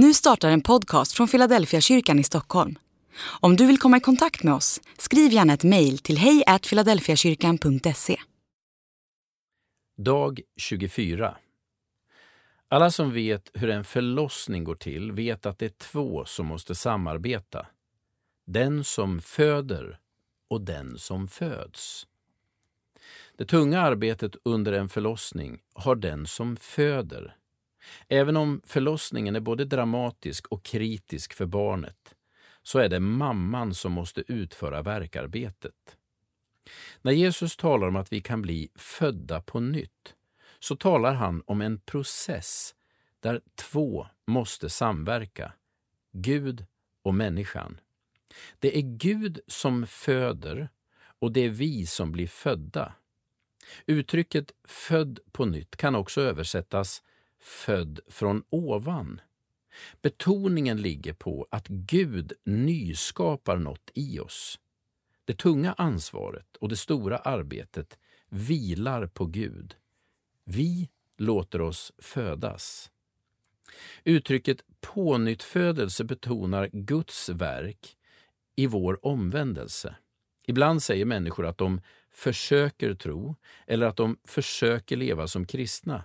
Nu startar en podcast från Philadelphia kyrkan i Stockholm. Om du vill komma i kontakt med oss, skriv gärna ett mejl till hejfiladelfiakyrkan.se. Dag 24 Alla som vet hur en förlossning går till vet att det är två som måste samarbeta. Den som föder och den som föds. Det tunga arbetet under en förlossning har den som föder. Även om förlossningen är både dramatisk och kritisk för barnet, så är det mamman som måste utföra verkarbetet. När Jesus talar om att vi kan bli födda på nytt, så talar han om en process där två måste samverka, Gud och människan. Det är Gud som föder och det är vi som blir födda. Uttrycket född på nytt kan också översättas född från ovan. Betoningen ligger på att Gud nyskapar något i oss. Det tunga ansvaret och det stora arbetet vilar på Gud. Vi låter oss födas. Uttrycket pånyttfödelse betonar Guds verk i vår omvändelse. Ibland säger människor att de försöker tro eller att de försöker leva som kristna.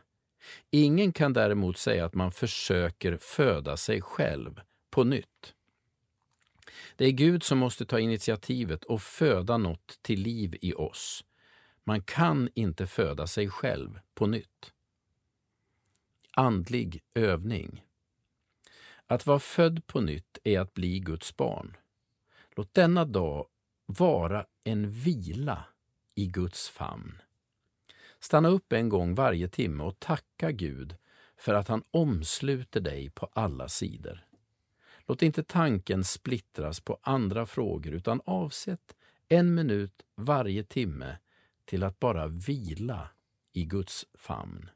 Ingen kan däremot säga att man försöker föda sig själv på nytt. Det är Gud som måste ta initiativet och föda något till liv i oss. Man kan inte föda sig själv på nytt. Andlig övning. Att vara född på nytt är att bli Guds barn. Låt denna dag vara en vila i Guds famn. Stanna upp en gång varje timme och tacka Gud för att han omsluter dig på alla sidor. Låt inte tanken splittras på andra frågor utan avsätt en minut varje timme till att bara vila i Guds famn.